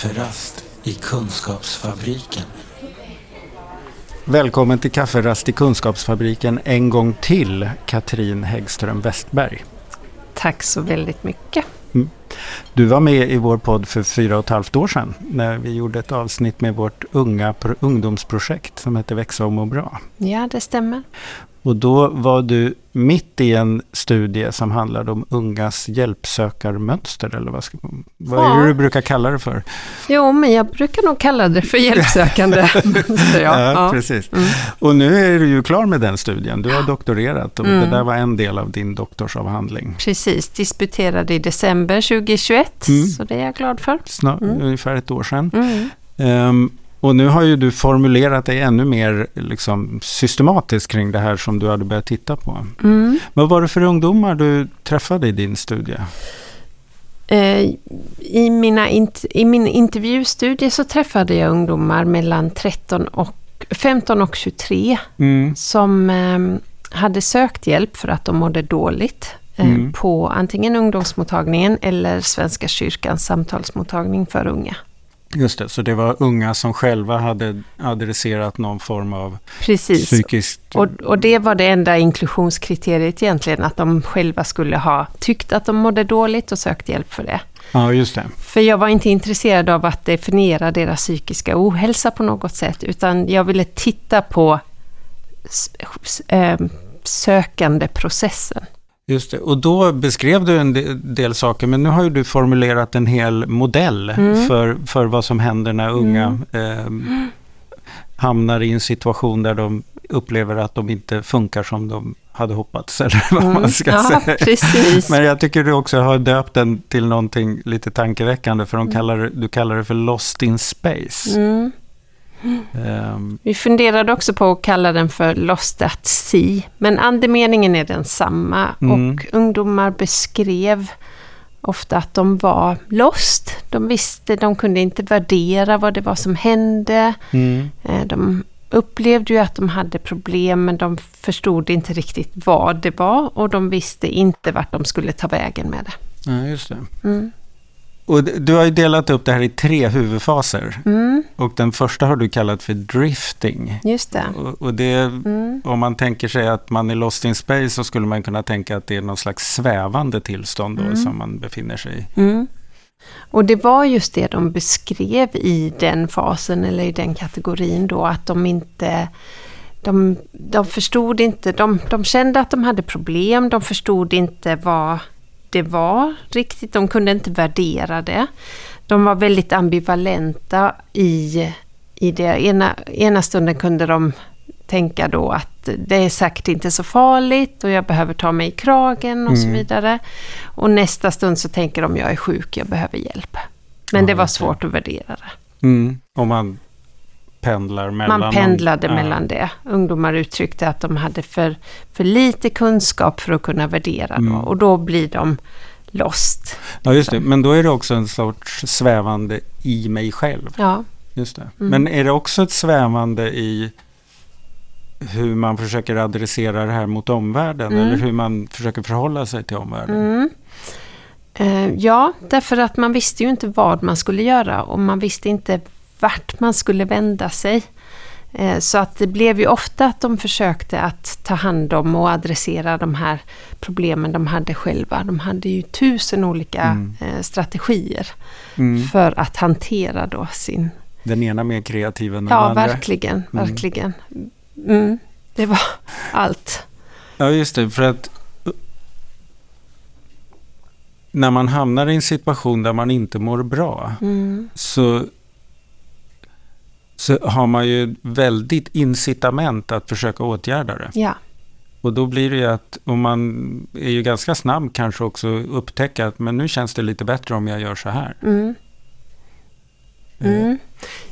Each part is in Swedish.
Kafferast i Kunskapsfabriken. Välkommen till Kafferast i Kunskapsfabriken en gång till, Katrin Häggström Westberg. Tack så väldigt mycket. Du var med i vår podd för fyra och ett halvt år sedan när vi gjorde ett avsnitt med vårt unga ungdomsprojekt som heter Växa och må bra. Ja, det stämmer. Och då var du mitt i en studie som handlade om ungas hjälpsökarmönster eller vad, ska, vad är det du brukar kalla det för? Jo, men jag brukar nog kalla det för hjälpsökande mönster. Ja, ja, ja, precis. Mm. Och nu är du ju klar med den studien. Du har doktorerat och mm. det där var en del av din doktorsavhandling. Precis, disputerade i december 2021, mm. så det är jag glad för. Snart, mm. Ungefär ett år sedan. Um, och nu har ju du formulerat dig ännu mer liksom, systematiskt kring det här som du hade börjat titta på. Mm. Vad var det för ungdomar du träffade i din studie? Eh, I, mina I min intervjustudie så träffade jag ungdomar mellan 13 och, 15 och 23 mm. som eh, hade sökt hjälp för att de mådde dåligt eh, mm. på antingen ungdomsmottagningen eller Svenska kyrkans samtalsmottagning för unga. Just det, så det var unga som själva hade adresserat någon form av Precis. psykiskt... Och, och det var det enda inklusionskriteriet egentligen, att de själva skulle ha tyckt att de mådde dåligt och sökt hjälp för det. Ja, just det. För jag var inte intresserad av att definiera deras psykiska ohälsa på något sätt, utan jag ville titta på äh, sökandeprocessen. Just det. Och då beskrev du en del saker, men nu har ju du formulerat en hel modell mm. för, för vad som händer när unga mm. eh, hamnar i en situation där de upplever att de inte funkar som de hade hoppats, eller vad mm. man ska ja, säga. Precis. Men jag tycker du också har döpt den till någonting lite tankeväckande, för de mm. kallar, du kallar det för Lost in Space. Mm. Um, Vi funderade också på att kalla den för Lost at Sea, men andemeningen är densamma. Mm. Och ungdomar beskrev ofta att de var lost. De visste, de kunde inte värdera vad det var som hände. Mm. Eh, de upplevde ju att de hade problem, men de förstod inte riktigt vad det var och de visste inte vart de skulle ta vägen med det. Ja, just det. Mm. Och du har ju delat upp det här i tre huvudfaser. Mm. Och den första har du kallat för drifting. Just det. Och, och det, mm. Om man tänker sig att man är lost in space så skulle man kunna tänka att det är någon slags svävande tillstånd då, mm. som man befinner sig i. Mm. Och det var just det de beskrev i den fasen eller i den kategorin då att de inte de, de förstod inte, de, de kände att de hade problem, de förstod inte vad det var riktigt. De kunde inte värdera det. De var väldigt ambivalenta i, i det. Ena, ena stunden kunde de tänka då att det är säkert inte så farligt och jag behöver ta mig i kragen och mm. så vidare. Och nästa stund så tänker de jag är sjuk, jag behöver hjälp. Men ja, det var svårt att värdera det. Mm. Och man pendlar mellan... Man pendlade någon, mellan det. Ungdomar uttryckte att de hade för, för lite kunskap för att kunna värdera mm. och då blir de lost. Ja, just det. Men då är det också en sorts svävande i mig själv. Ja. Just det. Mm. Men är det också ett svävande i hur man försöker adressera det här mot omvärlden mm. eller hur man försöker förhålla sig till omvärlden? Mm. Uh, ja, därför att man visste ju inte vad man skulle göra och man visste inte vart man skulle vända sig. Eh, så att det blev ju ofta att de försökte att ta hand om och adressera de här problemen de hade själva. De hade ju tusen olika mm. Eh, strategier mm. för att hantera då sin... Den ena mer kreativ än den ja, andra. Ja, verkligen, mm. verkligen. Mm, det var allt. Ja, just det, för att när man hamnar i en situation där man inte mår bra mm. så så har man ju väldigt incitament att försöka åtgärda det. Ja. Och då blir det ju att, och man är ju ganska snabb kanske också upptäcka att men nu känns det lite bättre om jag gör så här. Mm. Mm.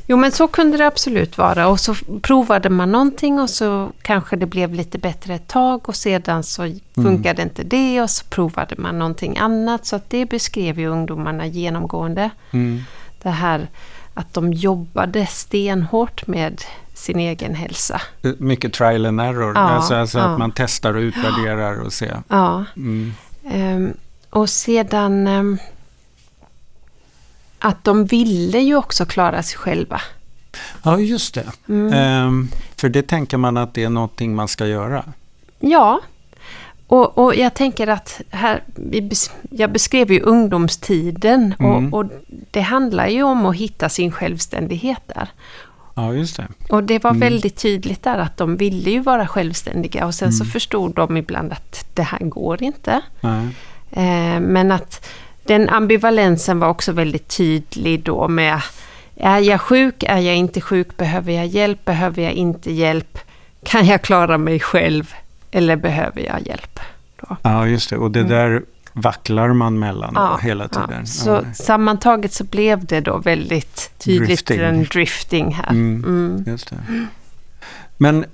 Jo men så kunde det absolut vara och så provade man någonting och så kanske det blev lite bättre ett tag och sedan så mm. funkade mm. inte det och så provade man någonting annat. Så att det beskrev ju ungdomarna genomgående. Mm. Det här att de jobbade stenhårt med sin egen hälsa. Mycket trial and error, ja, alltså, alltså ja. att man testar och utvärderar och ser. Ja. Mm. Um, och sedan um, att de ville ju också klara sig själva. Ja, just det. Mm. Ehm, för det tänker man att det är någonting man ska göra. Ja, och, och jag tänker att här, jag beskrev ju ungdomstiden Mm. och, och det handlar ju om att hitta sin självständighet där. Ja, just det. Och det var Mm. väldigt tydligt där att de ville ju vara självständiga och sen så Mm. förstod de ibland att det här går inte. Eh, men att den ambivalensen var också väldigt tydlig då med är jag sjuk, är jag inte sjuk, behöver jag hjälp, behöver jag inte hjälp, kan jag klara mig själv eller behöver jag hjälp? Då. Ja, just det. Och det där vacklar man mellan då, hela tiden. Mm. Så Ja. sammantaget så blev det då väldigt tydligt Drifting. en drifting här. Mm. Mm. Just det. Men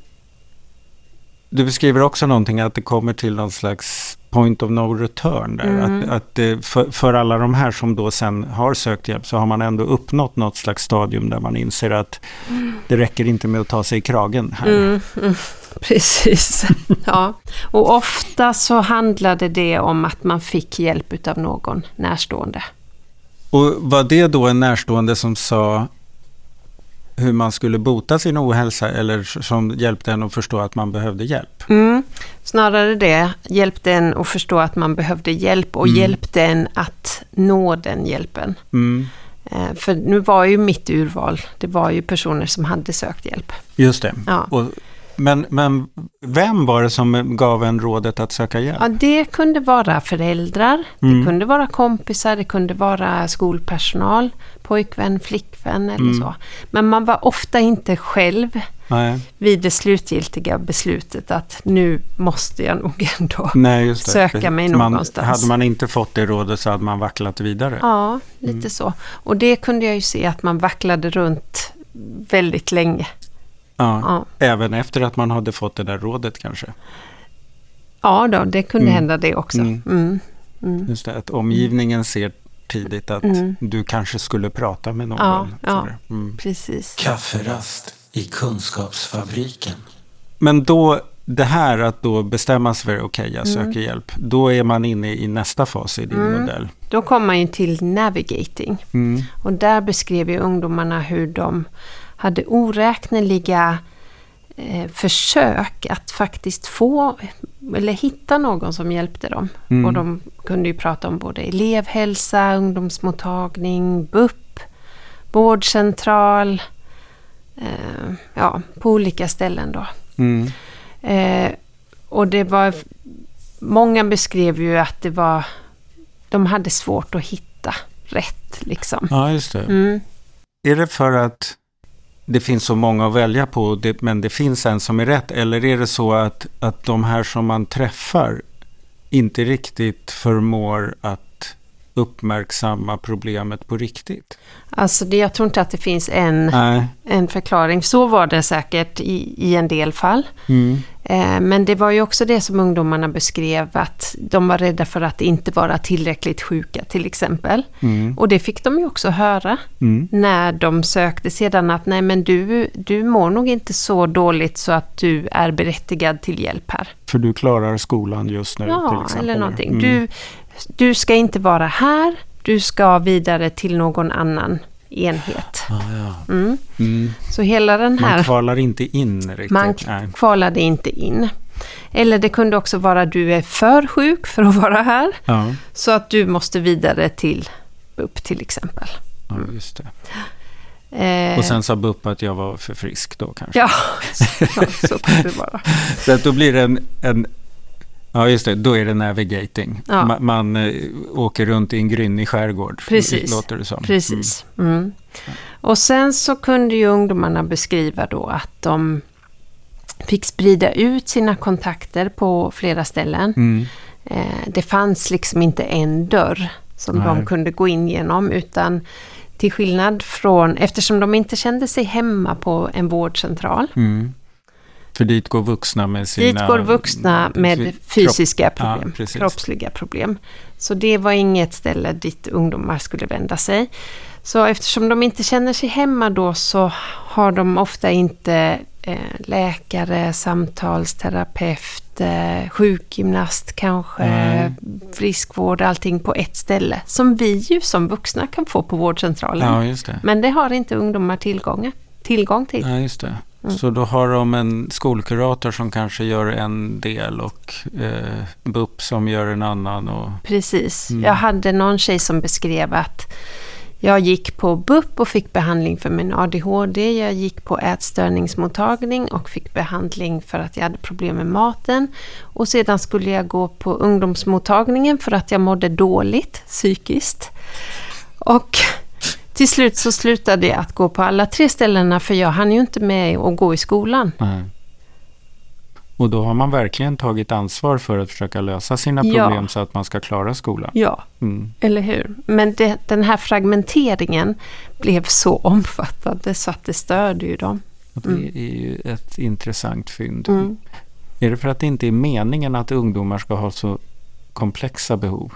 du beskriver också någonting att det kommer till någon slags point of no return där. Mm. Att, att det, för, för alla de här som då sen har sökt hjälp så har man ändå uppnått något slags stadium där man inser att det räcker inte med att ta sig i kragen här. Mm, mm, precis. ja. Och ofta så handlade det om att man fick hjälp av någon närstående. Och var det då en närstående som sa hur man skulle bota sin ohälsa eller som hjälpte en att förstå att man behövde hjälp? Mm. Snarare det, hjälpte en att förstå att man behövde hjälp och Mm. hjälpte en att nå den hjälpen. Mm. Eh, För nu var ju mitt urval, det var ju personer som hade sökt hjälp. Just det. Ja. Och, men, men vem var det som gav en rådet att söka hjälp? Ja, det kunde vara föräldrar, Mm. det kunde vara kompisar, det kunde vara skolpersonal, pojkvän, flickvän eller Mm. så. Men man var ofta inte själv Nej, vid det slutgiltiga beslutet att nu måste jag nog ändå. nej. Söka mig man, någonstans. Hade man inte fått det rådet så hade man vacklat vidare. Ja, lite Mm. så. Och det kunde jag ju se att man vacklade runt väldigt länge. Ja, Ja, Även efter att man hade fått det där rådet kanske. ja då, det kunde Mm. hända det också. Mm. Mm. Mm. Just det, att omgivningen ser tidigt att Mm. du kanske skulle prata med någon. Ja, ja. Mm. Precis. Kafferast i Kunskapsfabriken. Men då, det här att då bestämma sig för okej, jag Mm. söker hjälp. Då är man inne i nästa fas i din Mm. modell. Då kom man ju till navigating. Mm. Och där beskrev ju ungdomarna hur de hade oräkneliga eh, försök att faktiskt få eller hitta någon som hjälpte dem. Mm. Och de kunde ju prata om både elevhälsa, ungdomsmottagning, BUP, vårdcentral, eh, ja, på olika ställen då. Mm. Eh, och det var, många beskrev ju att det var, de hade svårt att hitta rätt liksom. Ja, just det. Mm. Är det för att det finns så många att välja på, det, men det finns en som är rätt? Eller är det så att, att de här som man träffar inte riktigt förmår att uppmärksamma problemet på riktigt? Alltså det, jag tror inte att det finns en, Nej. en förklaring. Så var det säkert i, i en del fall. Mm. Eh, men det var ju också det som ungdomarna beskrev, att de var rädda för att inte vara tillräckligt sjuka till exempel. Mm. Och det fick de ju också höra Mm. när de sökte sedan att nej men du, du mår nog inte så dåligt så att du är berättigad till hjälp här. För du klarar skolan just nu till Ja, exempel. eller någonting. Mm. Du, du ska inte vara här, du ska vidare till någon annan enhet. Ah, ja. Mm. mm. Så hela den Man här, kvalar inte in riktigt. man Nej. kvalade inte in. Eller det kunde också vara du är för sjuk för att vara här, Ja, så att du måste vidare till BUP till exempel. ja, just det. Eh, Och sen sa BUP att jag var för frisk då kanske. Ja, så, så kan det vara. Så att då blir det en, en Ja, just det. Då är det navigating. Ja. Ma- Man eh, åker runt i en grynnig skärgård. Precis. Låter det som. Precis. Mm. Och sen så kunde ju ungdomarna beskriva då att de fick sprida ut sina kontakter på flera ställen. Mm. Eh, det fanns liksom inte en dörr som Nej. de kunde gå in genom utan till skillnad från, eftersom de inte kände sig hemma på en vårdcentral. För dit går vuxna med sina... Dit går vuxna med fysiska ja, problem, precis. kroppsliga problem. Så det var inget ställe dit ungdomar skulle vända sig. Så eftersom de inte känner sig hemma då så har de ofta inte eh, läkare, samtalsterapeut, sjukgymnast kanske, Mm. friskvård, allting på ett ställe. Som vi ju som vuxna kan få på vårdcentralen. Ja, det. Men det har inte ungdomar tillgång, tillgång till. Ja, just det. Mm. Så då har de en skolkurator som kanske gör en del och eh, BUP som gör en annan. Och, Precis. Mm. Jag hade någon tjej som beskrev att jag gick på BUP och fick behandling för min ADHD. Jag gick på ätstörningsmottagning och fick behandling för att jag hade problem med maten. Och sedan skulle jag gå på ungdomsmottagningen för att jag mådde dåligt psykiskt. Och till slut så slutade jag att gå på alla tre ställena för jag hann ju inte med att gå i skolan. nej. och då har man verkligen tagit ansvar för att försöka lösa sina Ja. problem så att man ska klara skolan. Ja, Mm. Eller hur? Men det, den här fragmenteringen blev så omfattande så att det störde ju dem. Och det Mm. är ju ett intressant fynd. Mm. Är det för att det inte är meningen att ungdomar ska ha så komplexa behov?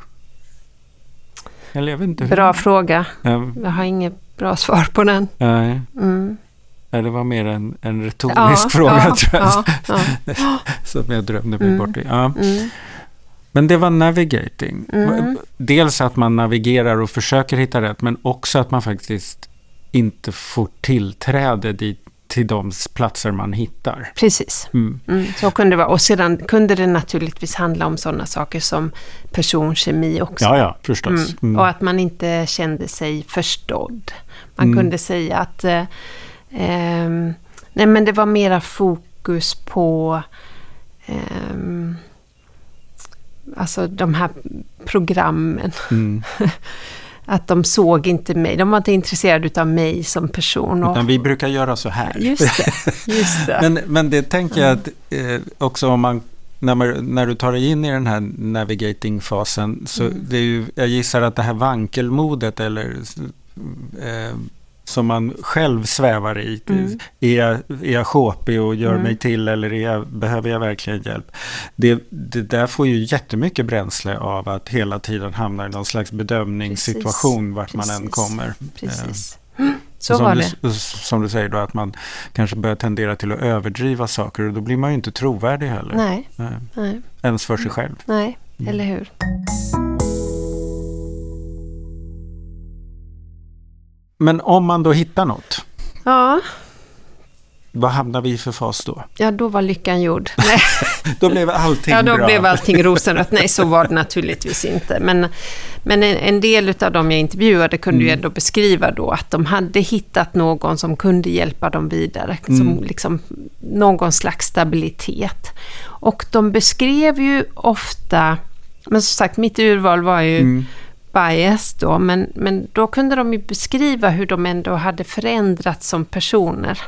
Eller jag vet inte. Bra fråga. Ja, Jag har inget bra svar på den. nej. Mm. Ja, det var mer en, en retorisk fråga ja, tror jag. Ja, ja. Som jag drömde mig Mm. bort i. Ja. Mm. Men det var navigating. Mm. Dels att man navigerar och försöker hitta rätt, men också att man faktiskt inte får tillträde dit, till de platser man hittar. Precis. Mm. Mm, så kunde det vara. Och sedan kunde det naturligtvis handla om sådana saker som personkemi också. Ja, ja, förstås. Mm. Mm. Och att man inte kände sig förstådd. Man Mm. kunde säga att eh, ehm, nej men det var mera fokus på ehm, alltså de här programmen. Mm. Att de såg inte mig. De var inte intresserade av mig som person. Och, Utan vi brukar göra så här. just det. Just det. Men, men det tänker jag att eh, också om man när, man, när du tar dig in i den här navigating-fasen, så Mm. det är ju, jag gissar att det här vankelmodet eller eh, som man själv svävar i, Mm. är, jag, är jag sjåpig och gör Mm. mig till eller jag, behöver jag verkligen hjälp? Det, det där får ju jättemycket bränsle av att hela tiden hamna i någon slags bedömningssituation vart man än Precis. kommer. Eh, Precis. Mm, Så som var du, det. Som du säger då, att man kanske börjar tendera till att överdriva saker och då blir man ju inte trovärdig heller. Nej, Nej. nej, Ens för sig själv. nej. Mm. Eller hur? Men om man då hittar något, Ja, vad hamnar vi för fas då? ja då var lyckan gjord. Då blev allting Ja, då bra. blev allting rosenrött. Nej, så var det naturligtvis inte. Men, men en, en del av dem jag intervjuade kunde ju Mm. ändå beskriva då att de hade hittat någon som kunde hjälpa dem vidare. Som Mm. liksom någon slags stabilitet. Och de beskrev ju ofta, men som sagt mitt urval var ju Mm. Bias då, men, men då kunde de ju beskriva hur de ändå hade förändrats som personer.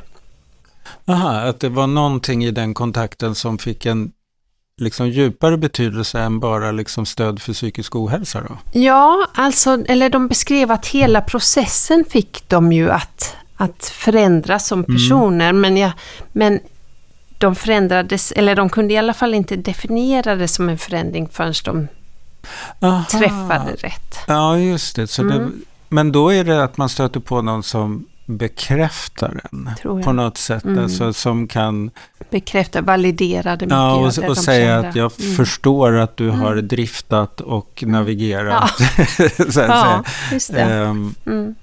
Aha, att det var någonting i den kontakten som fick en liksom djupare betydelse än bara liksom stöd för psykisk ohälsa då? Ja, alltså, eller de beskrev att hela processen fick de ju att, att förändras som personer, men, jag, men de förändrades, eller de kunde i alla fall inte definiera det som en förändring förrän de Aha. träffade rätt. Ja, just det. Så det. Mm. Men då är det att man stöter på någon som bekräftar en Tror jag. på något sätt. Mm. Alltså, som kan Bekräfta, validerade mycket ja, och, det och de säga att jag Mm. förstår att du har Mm. driftat och navigerat. så att Ja, säga. just det. Mm,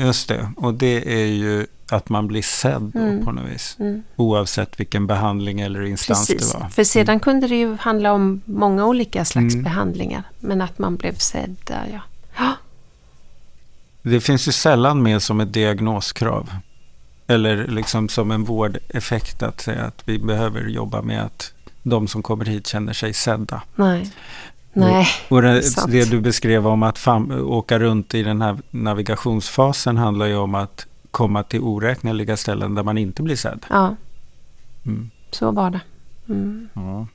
just det. Och det är ju att man blir sedd då, Mm. på något vis. mm. Oavsett vilken behandling eller instans Precis, det var. för sedan kunde det ju handla om många olika slags Mm. behandlingar, men att man blev sedd där, ja. Ja, Det finns ju sällan med som ett diagnoskrav. Eller liksom som en vårdeffekt att säga att vi behöver jobba med att de som kommer hit känner sig sedda. nej. Nej, Och det, Sant. det du beskrev om att fam, åka runt i den här navigationsfasen handlar ju om att komma till oräkneliga ställen där man inte blir sedd. ja, Mm. så var det. Mm. Ja.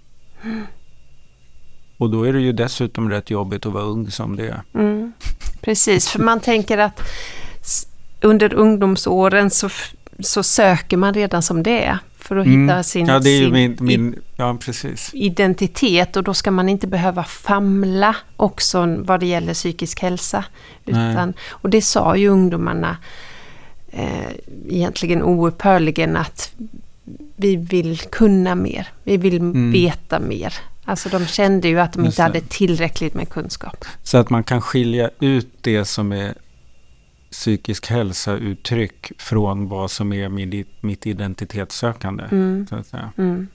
Och då är det ju dessutom rätt jobbigt att vara ung som det är. Mm. Precis, för man tänker att under ungdomsåren så, så söker man redan som det är för att hitta sin, Mm. ja, sin min, min... Ja, identitet och då ska man inte behöva famla också vad det gäller psykisk hälsa. Utan, och det sa ju ungdomarna eh, egentligen oupphörligen att vi vill kunna mer. Vi vill Mm. veta mer. Alltså de kände ju att de inte hade tillräckligt med kunskap. Så att man kan skilja ut det som är psykisk hälsa-uttryck från vad som är min, mitt identitetssökande. Mm. Så att säga. Mm.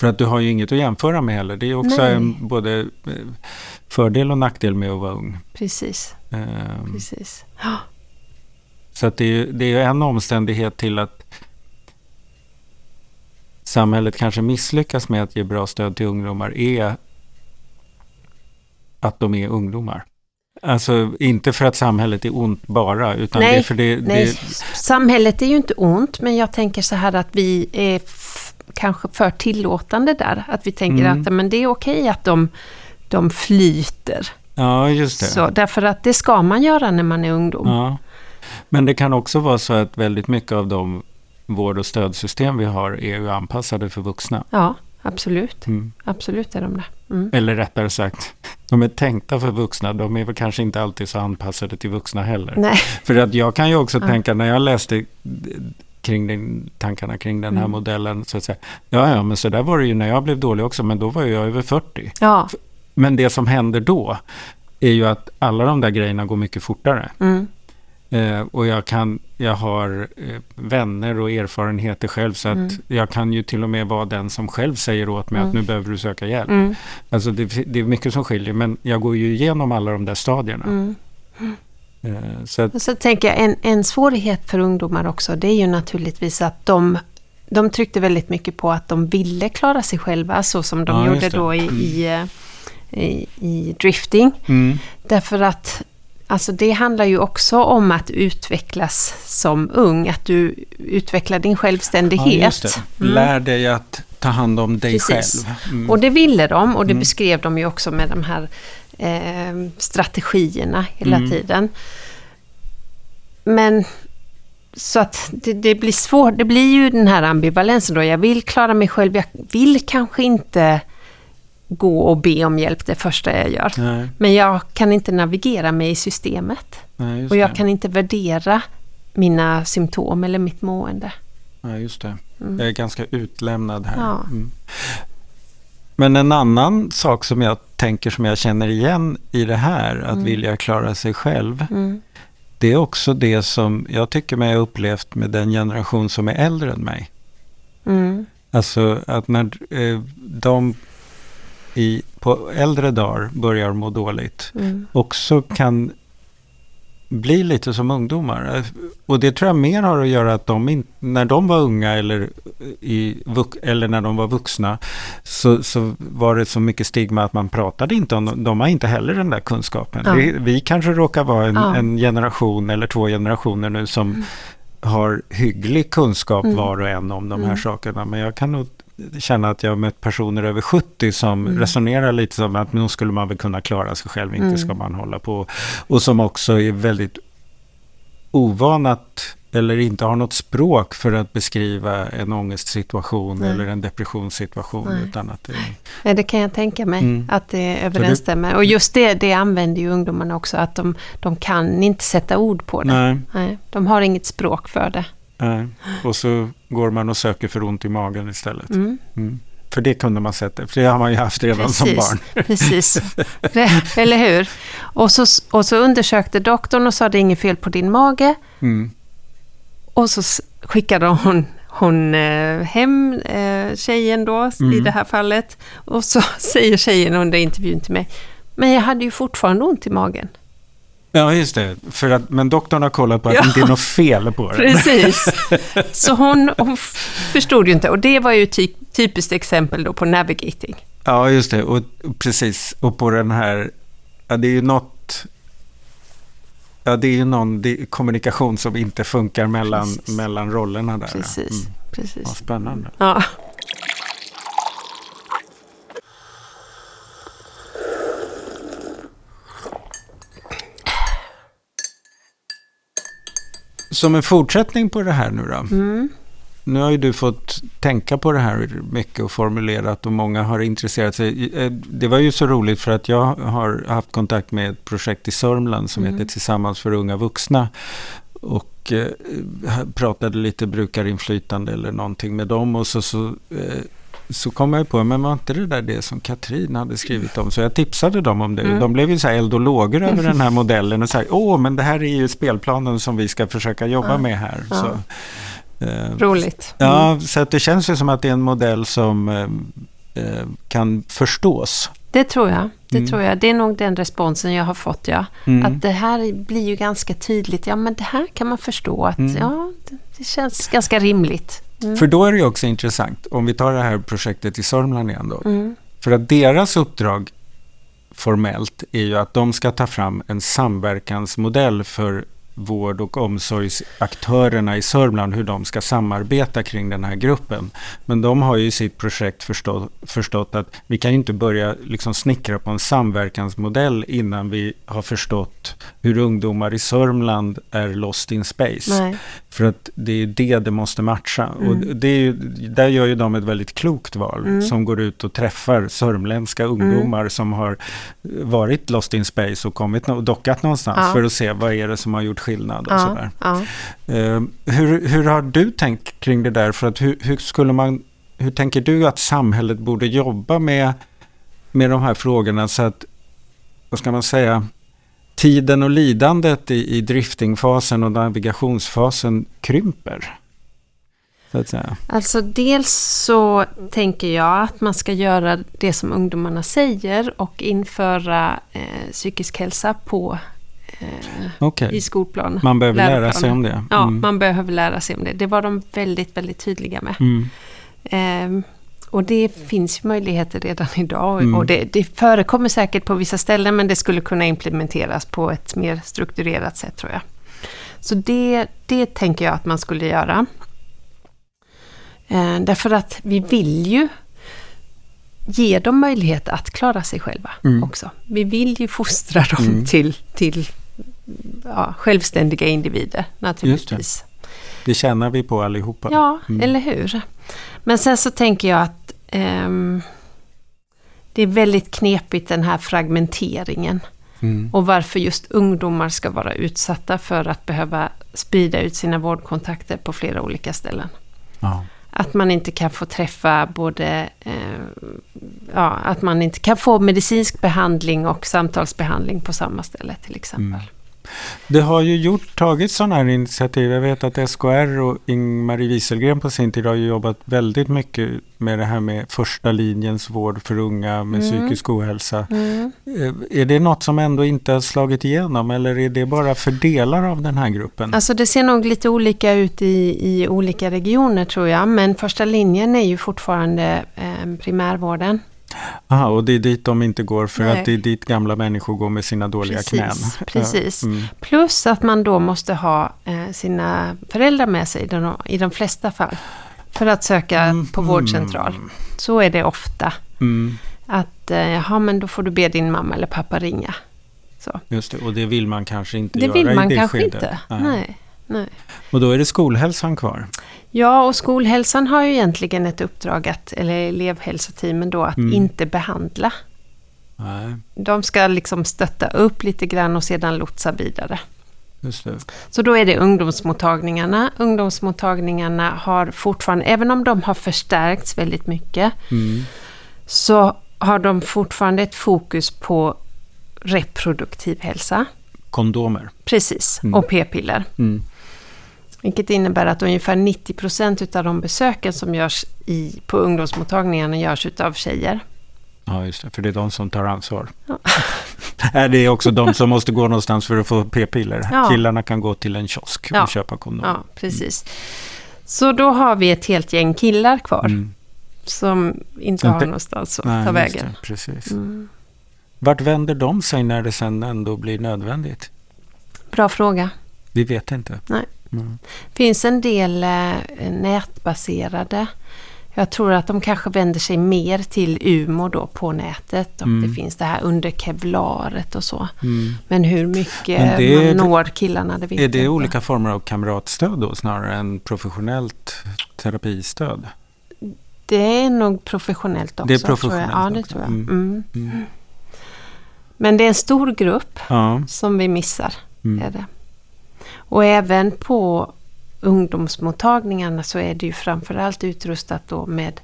För att du har ju inget att jämföra med heller. Det är också Nej. en, både eh, fördel och nackdel med att vara ung. Precis, Ehm, precis. Ja, Så att det, är, det är en omständighet till att samhället kanske misslyckas med att ge bra stöd till ungdomar är att de är ungdomar. Alltså inte för att samhället är ont bara, utan Nej, det är för det, Nej, det samhället är ju inte ont, men jag tänker så här att vi är kanske för tillåtande där. Att vi tänker Mm. att men det är okej att de, de flyter. Ja, just det. Så, därför att det ska man göra när man är ungdom. Ja. Men det kan också vara så att väldigt mycket av de vård och stödsystem vi har är ju anpassade för vuxna. Ja, absolut. Mm. Absolut är de det. Mm. Eller rättare sagt, de är tänkta för vuxna. De är väl kanske inte alltid så anpassade till vuxna heller. Nej. För att jag kan ju också Ja. tänka när jag läste kring den, tankarna kring den här Mm. modellen. Så att säga, ja, ja, men så där var det ju när jag blev dålig också, men då var jag över 40. Ja. Men det som händer då är ju att alla de där grejerna går mycket fortare. Mm. Eh, och jag, kan, jag har eh, vänner och erfarenheter själv så att Mm. jag kan ju till och med vara den som själv säger åt mig att Mm. nu behöver du söka hjälp. Mm. Alltså det, det är mycket som skiljer men jag går ju igenom alla de där stadierna. Mm. Eh, så att, Och så tänker jag en, en svårighet för ungdomar också, det är ju naturligtvis att de, de tryckte väldigt mycket på att de ville klara sig själva, så som de Ja, gjorde då i, Mm. i, eh, i, i drifting. mm, Därför att alltså det handlar ju också om att utvecklas som ung, att du utvecklar din ja, självständighet. det. Mm. Lär dig att ta hand om dig Precis. själv. Mm. Och det ville de och det Mm. beskrev de ju också med de här eh, strategierna hela Mm. tiden. Men så att det, det blir svårt, det blir ju den här ambivalensen då. Jag vill klara mig själv, jag vill kanske inte gå och be om hjälp det första jag gör. Nej, Men jag kan inte navigera mig i systemet. nej, Och jag det. kan inte värdera mina symptom eller mitt mående. Ja, just det. Mm. Jag är ganska utlämnad här. Ja. Mm. Men en annan sak som jag tänker som jag känner igen i det här, att Mm. vilja klara sig själv, Mm. det är också det som jag tycker mig ha upplevt med den generation som är äldre än mig. Mm. Alltså att när eh, de i, på äldre dagar börjar må dåligt Mm. också kan bli lite som ungdomar. Och det tror jag mer har att göra att de in, när de var unga eller, i, eller när de var vuxna så, så var det så mycket stigma att man pratade inte om. De har inte heller den där kunskapen. Ja. Vi, vi kanske råkar vara en, Ja. Mm. en generation eller två generationer nu som har hygglig kunskap Mm. var och en om de här Mm. sakerna. Men jag kan nog känna att jag har mött personer över 70 som Mm. resonerar lite som att nu skulle man väl kunna klara sig själv, inte Mm. ska man hålla på. Och som också är väldigt ovan att, eller inte har något språk för att beskriva en ångestsituation Nej. eller en depressionssituation. Nej. Utan att det, Nej, det kan jag tänka mig Mm. att det överensstämmer. Och just det, det använder ju ungdomarna också, att de, de kan inte sätta ord på det. nej, Nej, de har inget språk för det. Nej. Och så går man och söker för ont i magen istället. Mm. Mm. För det kunde man sätta, för det har man ju haft redan som Precis. barn. Precis, eller hur? Och så, och så undersökte doktorn och sa det är inget fel på din mage. Mm. Och så skickade hon, hon eh, hem eh, tjejen då, i Mm. det här fallet. Och så säger tjejen under intervjun till mig, men jag hade ju fortfarande ont i magen. Ja, just det. För att, men doktorn har kollat på att Ja. det inte är något fel på det. Precis. Så hon, hon förstod ju inte. Och det var ju ty, typiskt exempel då på navigating. Ja, just det. Och, precis. Och på den här... Ja, det är ju något... Ja, det är ju någon det kommunikation som inte funkar mellan, Precis. mellan rollerna där. Precis. Mm. Precis. Ja, spännande. Ja. Som en fortsättning på det här nu då. Mm. Nu har ju du fått tänka på det här mycket och formulerat och många har intresserat sig. Eh, Det var ju så roligt för att jag har haft kontakt med ett projekt i Sörmland som Mm. heter Tillsammans för unga vuxna. Och eh, pratade lite brukarinflytande eller någonting med dem och så, så, eh, så kom jag på, men var inte det där det som Katrin hade skrivit om? Så jag tipsade dem om det. Mm. De blev ju så här eld och lågor över den här modellen och sa, åh, men det här är ju spelplanen som vi ska försöka jobba med här. Så, eh, Roligt. Ja, så att det känns ju som att det är en modell som eh, eh, kan förstås. Det tror jag. Det Mm. tror jag. Det är nog den responsen jag har fått, ja. Mm. Att det här blir ju ganska tydligt. Ja, men det här kan man förstå att Mm. ja, det, det känns ganska rimligt. Mm. För då är det ju också intressant, om vi tar det här projektet i Sörmland igen då. Mm. För att deras uppdrag formellt är ju att de ska ta fram en samverkansmodell för vård och omsorgsaktörerna i Sörmland, hur de ska samarbeta kring den här gruppen. Men de har ju i sitt projekt förstå, förstått att vi kan ju inte börja liksom snickra på en samverkansmodell innan vi har förstått hur ungdomar i Sörmland är lost in space. Nej. För att det är det det måste matcha. Och Mm. det är ju, där gör ju de ett väldigt klokt val Mm. som går ut och träffar sörmländska ungdomar som har varit lost in space och kommit och dockat någonstans Ja. för att se vad är det som har gjort skillnad och Ja, sådär. ja. Eh, hur, hur har du tänkt kring det där? För att hur, hur skulle man, hur tänker du att samhället borde jobba med, med de här frågorna så att, vad ska man säga, tiden och lidandet i, i driftingfasen och navigationsfasen krymper? Alltså dels så tänker jag att man ska göra det som ungdomarna säger och införa eh, psykisk hälsa på eh, Okej, i skolplanen. man behöver lära läroplanen. sig om det. Ja, Mm. man behöver lära sig om det. Det var de väldigt, väldigt tydliga med. Mm. Ehm, och det finns möjligheter redan idag. Mm. Och det, det förekommer säkert på vissa ställen men det skulle kunna implementeras på ett mer strukturerat sätt tror jag. Så det, det tänker jag att man skulle göra. Ehm, därför att vi vill ju ge dem möjlighet att klara sig själva Mm. också. Vi vill ju fostra dem Mm. till, till ja, självständiga individer naturligtvis. Det tjänar vi på allihopa. Ja, Mm. eller hur? Men sen så tänker jag att ehm, det är väldigt knepigt den här fragmenteringen. Mm. Och varför just ungdomar ska vara utsatta för att behöva sprida ut sina vårdkontakter på flera olika ställen. Ja. Att man inte kan få träffa både, eh, ja, att man inte kan få medicinsk behandling och samtalsbehandling på samma ställe till exempel. Mm. Det har ju gjort, tagit sådana här initiativ. Jag vet att SKR och Ing-Marie Wieselgren på sin tid har jobbat väldigt mycket med det här med första linjens vård för unga med Mm. psykisk ohälsa. Mm. Eh, Är det något som ändå inte har slagit igenom eller är det bara för delar av den här gruppen? Alltså det ser nog lite olika ut i, i olika regioner tror jag. Men första linjen är ju fortfarande eh, primärvården. Aha, och det är dit de inte går för Nej. att det är dit gamla människor går med sina dåliga Precis, knän. precis. Mm. Plus att man då måste ha eh, sina föräldrar med sig i de, i flesta fall. För att söka på vårdcentral. Så är det ofta. Mm, Att eh, jaha, men då får du be din mamma eller pappa ringa. Så. just det, och det vill man kanske inte Det göra vill man i det kanske skedet. inte. Nej. Nej. Nej. Och då är det skolhälsan kvar. Ja, och skolhälsan har ju egentligen ett uppdrag, att, eller elevhälsoteamen då, att Mm. inte behandla. Nej, De ska liksom stötta upp lite grann och sedan lotsa vidare. Så då är det ungdomsmottagningarna. Ungdomsmottagningarna har fortfarande, även om de har förstärkts väldigt mycket, Mm. så har de fortfarande ett fokus på reproduktiv hälsa. Kondomer. Precis, Mm. och p-piller. Mm. Vilket innebär att ungefär 90% av de besöken som görs i, på ungdomsmottagningarna görs utav tjejer. Ja, just det. För det är de som tar ansvar. Ja. Det är också de som måste gå någonstans för att få p-piller. Ja. Killarna kan gå till en kiosk Ja. och köpa kondomer. Ja, precis. Så då har vi ett helt gäng killar kvar Mm. som inte har någonstans att Nej, ta vägen. det, precis. Mm. Vart vänder de sig när det sen ändå blir nödvändigt? Bra fråga. Vi vet inte. Nej. Mm. finns en del eh, nätbaserade. Jag tror att de kanske vänder sig mer till UMO då på nätet. Och Mm. det finns det här under kevlaret och så. Mm. Men hur mycket Men det är- man når killarna, det vet Är jag det inte. olika former av kamratstöd då snarare än professionellt terapistöd? Det är nog professionellt också. Det är tror jag. professionellt Ja, det också. tror jag. Mm. Mm. Mm. Men det är en stor grupp Ja. som vi missar. Är det. Och även på ungdomsmottagningarna så är det ju framförallt utrustat då med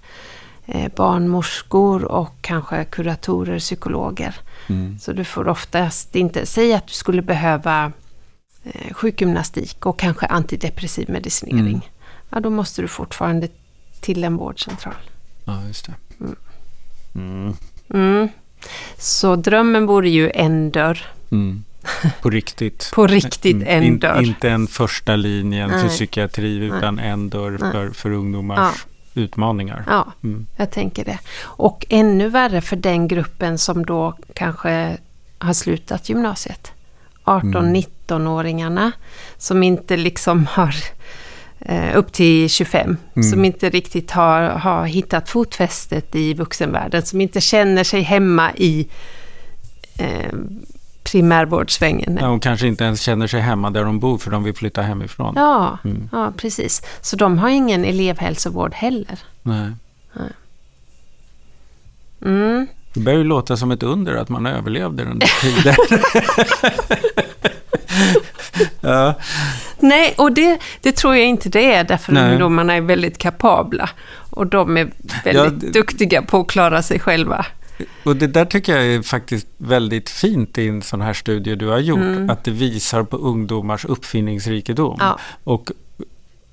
eh, barnmorskor och kanske kuratorer, psykologer. Mm. Så du får oftast inte säga att du skulle behöva eh, sjukgymnastik och kanske antidepressiv medicinering. Mm. Ja, då måste du fortfarande till en vårdcentral. Ja, just det. Mm. Mm. Så drömmen vore ju en dörr. Mm. På riktigt. På riktigt Mm. en In- dörr. Inte en första linjen Nej. psykiatri utan en dörr Nej. för, för ungdomars Ja. utmaningar. Ja, Mm. jag tänker det. Och ännu värre för den gruppen som då kanske har slutat gymnasiet. 18-19-åringarna som inte liksom har eh, upp till 25. Mm. Som inte riktigt har, har hittat fotfästet i vuxenvärlden. Som inte känner sig hemma i eh, primärvårdssvängen. Ja, och kanske inte ens känner sig hemma där de bor för de vill flytta hemifrån. Ja, Mm. ja, precis. Så de har ingen elevhälsovård heller. Nej. Mm. Det börjar ju låta som ett under att man överlevde den där tiden. ja. Nej, och det, det tror jag inte det är, därför Nej. att ungdomarna är väldigt kapabla. Och de är väldigt Ja, det- duktiga på att klara sig själva. Och det där tycker jag är faktiskt väldigt fint i en sån här studie du har gjort. Mm. Att det visar på ungdomars uppfinningsrikedom. Ja. Och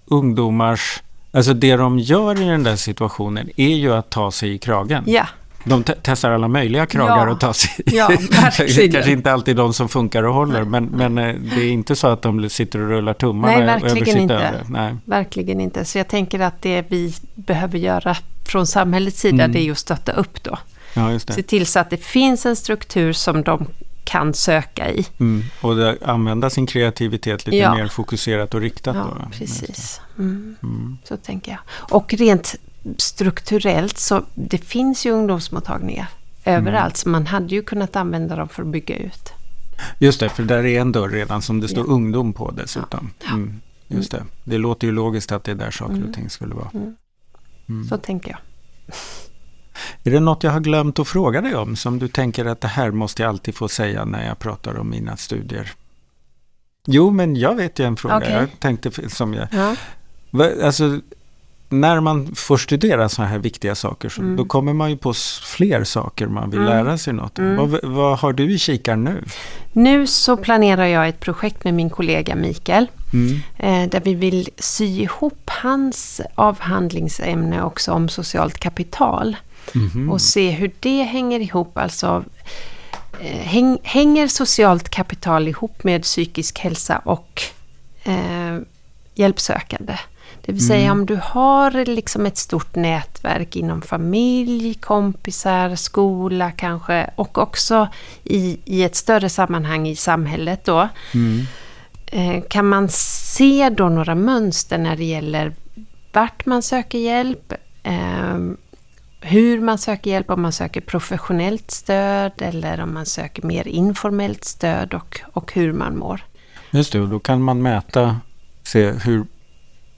ungdomars... Alltså det de gör i den där situationen är ju att ta sig i kragen. Ja, De te- testar alla möjliga kragar Ja. att ta sig i. Ja, verkligen. Kanske inte alltid de som funkar och håller, men, men eh, det är inte så att de sitter och rullar tummarna Nej, verkligen inte. Nej. verkligen inte. Så jag tänker att det vi behöver göra från samhällets sida, Mm. det är ju att stötta upp då. Ja, Se till så att det finns en struktur som de kan söka i. Mm. Och det, använda sin kreativitet lite Ja. mer fokuserat och riktat. Ja, då. precis. Mm. Mm. Så tänker jag. Och rent strukturellt så det finns ju ungdomsmottagningar överallt. Så man hade ju kunnat använda dem för att bygga ut. Just det, för där är en dörr redan som det står Ja. ungdom på dessutom. Mm. Just det. Det låter ju logiskt att det är där saker Mm. och ting skulle vara. Mm. Mm. Så tänker jag. Är det något jag har glömt att fråga dig om som du tänker att det här måste jag alltid få säga när jag pratar om mina studier? Jo, men jag vet ju en fråga. Okej. Jag tänkte som jag... Ja. Alltså, när man får studera sådana här viktiga saker så Mm. då kommer man ju på fler saker man vill Mm. lära sig något om. Mm. Vad, vad har du i kikaren nu? Nu så planerar jag ett projekt med min kollega Mikael. Mm. Eh, där vi vill sy ihop hans avhandlingsämne också om socialt kapital. Mhm. Och se hur det hänger ihop. Alltså, eh, häng, hänger socialt kapital ihop med psykisk hälsa och eh, hjälpsökande? Det vill säga Mm. om du har liksom ett stort nätverk inom familj, kompisar, skola kanske och också i, i ett större sammanhang i samhället då. Mm. Eh, Kan man se då några mönster när det gäller vart man söker hjälp, eh, hur man söker hjälp, om man söker professionellt stöd eller om man söker mer informellt stöd och, och hur man mår. Just det, och då kan man mäta, se hur,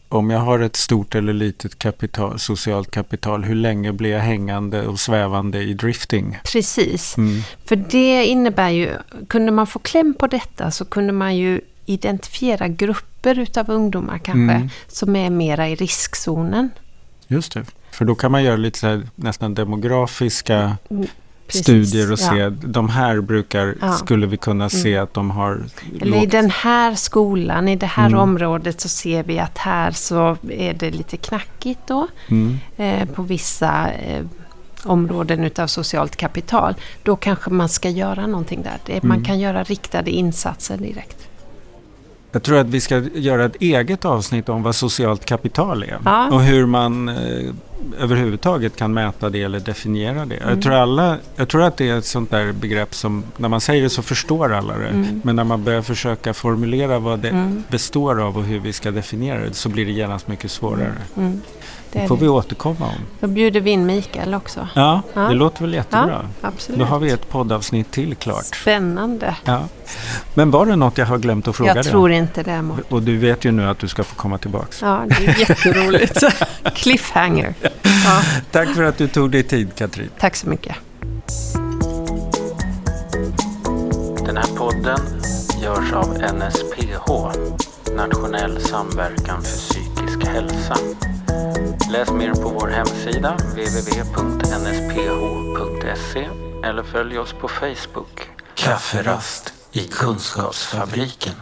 om jag har ett stort eller litet kapital, socialt kapital, hur länge blir jag hängande och svävande i drifting? Precis, Mm. för det innebär ju, kunde man få kläm på detta så kunde man ju identifiera grupper utav ungdomar kanske Mm. som är mera i riskzonen. Just det, för då kan man göra lite så här, nästan demografiska Precis, studier och ja. se, de här brukar, Ja. skulle vi kunna se Mm. att de har Eller i den här skolan, i det här Mm. området så ser vi att här så är det lite knackigt då. Mm. Eh, på vissa eh, områden utav socialt kapital. Då kanske man ska göra någonting där. Det, Man Mm. kan göra riktade insatser direkt. Jag tror att vi ska göra ett eget avsnitt om vad socialt kapital är. Ja. Och hur man eh, överhuvudtaget kan mäta det eller definiera det. Mm. Jag, tror alla, jag tror att det är ett sånt där begrepp som när man säger det så förstår alla det. Mm. Men när man börjar försöka formulera vad det Mm. består av och hur vi ska definiera det så blir det genast mycket svårare. Mm. Det Det är får det. vi återkomma om. Då bjuder vi in Mikael också. Ja, Ja. det låter väl jättebra. Absolut. Då har vi ett poddavsnitt till klart. Spännande. Ja. Men var det något jag har glömt att fråga Jag dig tror om? inte det. Mårten. Och du vet ju nu att du ska få komma tillbaks. Ja, det är jätteroligt. Cliffhanger. Ja, Tack för att du tog dig tid Katrin. tack så mycket. Den här podden görs av NSPH, internationell samverkan för psykisk hälsa. Läs mer på vår hemsida www.nsph.se eller följ oss på Facebook. Kafferast i Kunskapsfabriken.